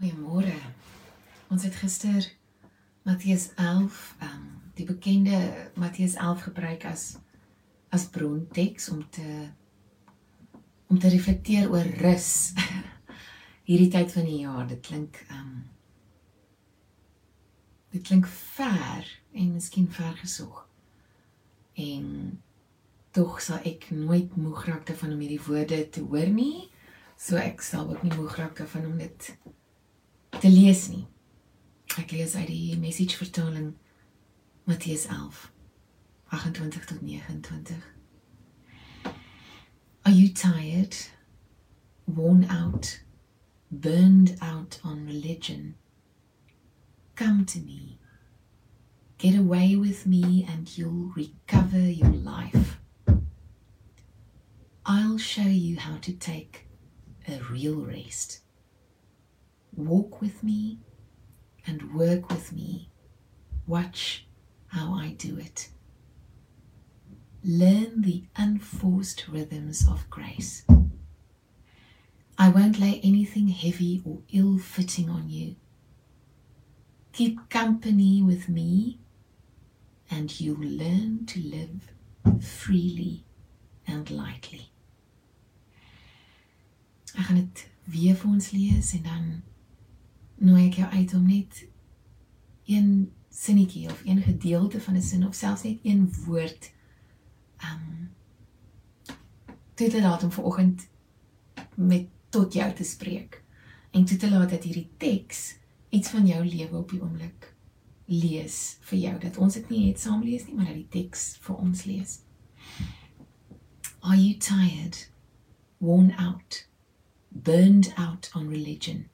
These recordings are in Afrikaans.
Goeiemôre. Ons het gister Matteus 11, ehm um, die bekende Matteus 11 gebruik as as bronteks om te om te reflekteer oor rus. Hierdie tyd van die jaar, dit klink ehm um, dit klink ver en miskien ver gesog. En tog sal ek nooit moeg raak daarvan om hierdie woorde te hoor nie. So ek sal ook nie moeg raak daarvan om dit te lees nie. Ek lees uit die message vertaling Matteus 11 28 tot 29. Are you tired? Worn out? Burned out on religion? Come to me. Get away with me and you'll recover your life. I'll show you how to take a real rest. Walk with me and work with me. Watch how I do it. Learn the unforced rhythms of grace. I won't lay anything heavy or ill fitting on you. Keep company with me, and you'll learn to live freely and lightly. Ek gaan dit weer vir ons lees en dan nooi ek jou uit om net een sinnetjie of een gedeelte van 'n sin of selfs net een woord um toe te laat om vanoggend met tot jou te spreek en toe te laat dat hierdie teks iets van jou lewe op die oomblik lees vir jou. Dat ons dit nie net saam lees nie maar dat die teks vir ons lees. Are you tired worn out burned out on religion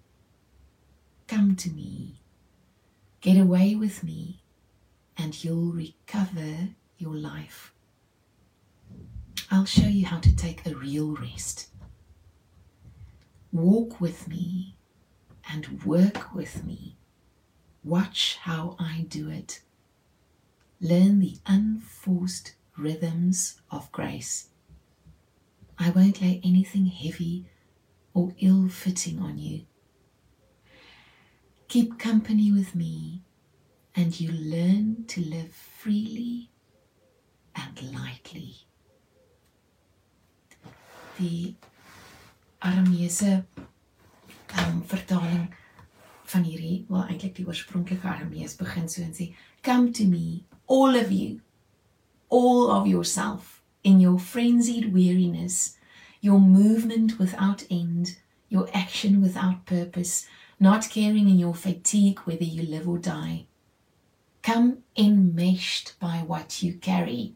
Come to me. Get away with me, and you'll recover your life. I'll show you how to take a real rest. Walk with me and work with me. Watch how I do it. Learn the unforced rhythms of grace. I won't lay anything heavy or ill fitting on you. Keep company with me, and you learn to live freely and lightly. Die Arameese um, vertaling van hierdie, wel eintlik die oorspronklike Aramees begin so en sê, "Come to me, all of you, all of yourself, in your frenzied weariness, your movement without end, your action without purpose." Not caring in your fatigue whether you live or die. Come enmeshed by what you carry.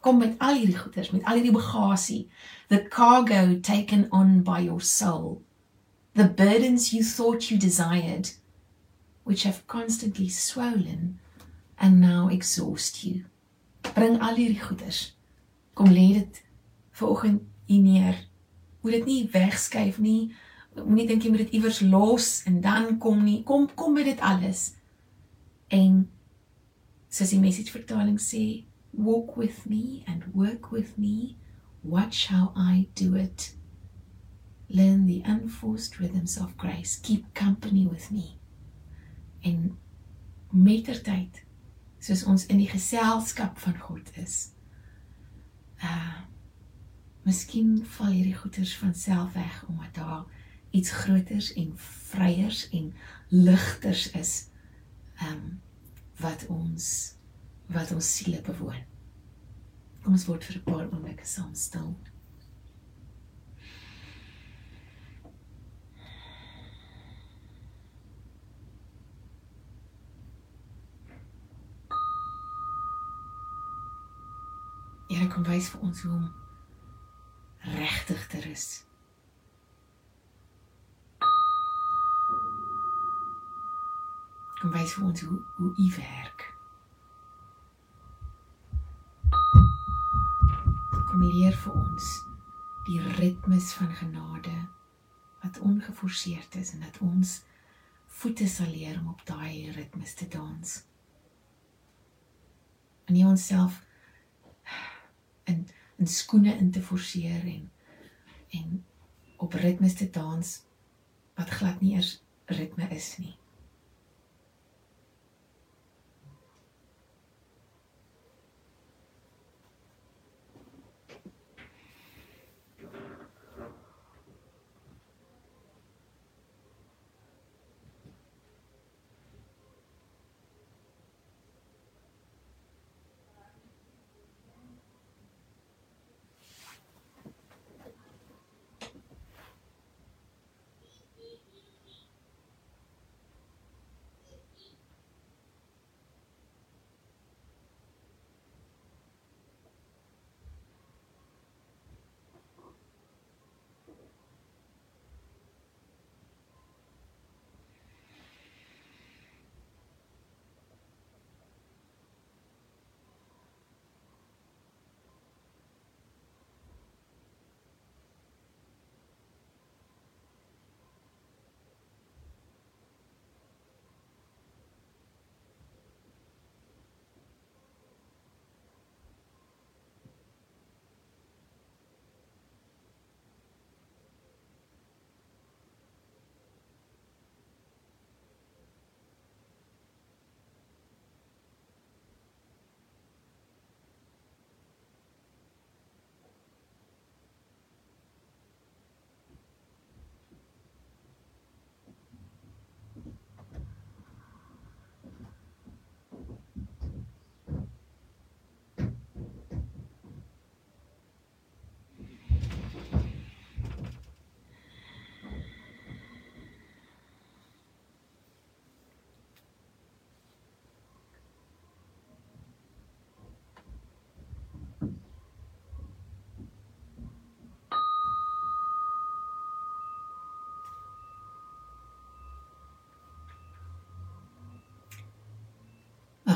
Kom met al hierdie goeders, met al hierdie bagasie, the cargo taken on by your soul, the burdens you thought you desired, which have constantly swollen and now exhaust you. Bring al hierdie goeders. Kom lê dit vanoggend hier neer. Moet dit nie wegskuif nie moenie dink jy moet dit iewers los en dan kom nie. Kom kom met dit alles. En soos die message vertaling sê walk with me and work with me. Watch how i do it? Learn the unforced rhythms of grace. Keep company with me. En metertyd soos ons in die geselskap van God is uh Miskien val hierdie goeters van self weg omdat daar iets groters en vryers en ligters is um wat ons wat ons siele bewoon. Kom ons word vir 'n paar oomblikke saam stil. Here kom wys vir ons hoe om regtig te rus. Kom wys vir ons hoe hoe u werk. Kom leer vir ons die ritmes van genade wat ongeforseerd is en dat ons voete sal leer om op daai ritmes te dans. En nie onsself in in skoene in te forceer en en op ritmes te dans wat glad nie eers ritme is nie.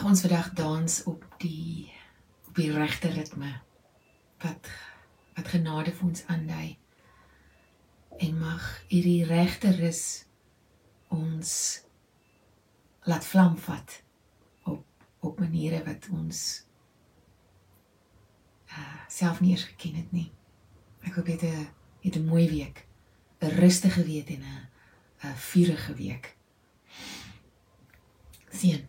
Mag ons vandag dans op die op die regte ritme wat wat genade vir ons aandui. En mag hierdie regte rus ons laat vlam vat op op maniere wat ons uh, self nie eens geken het nie. Ek hoop jy het 'n mooi week, 'n rustige week en 'n 'n vurige week. Sien.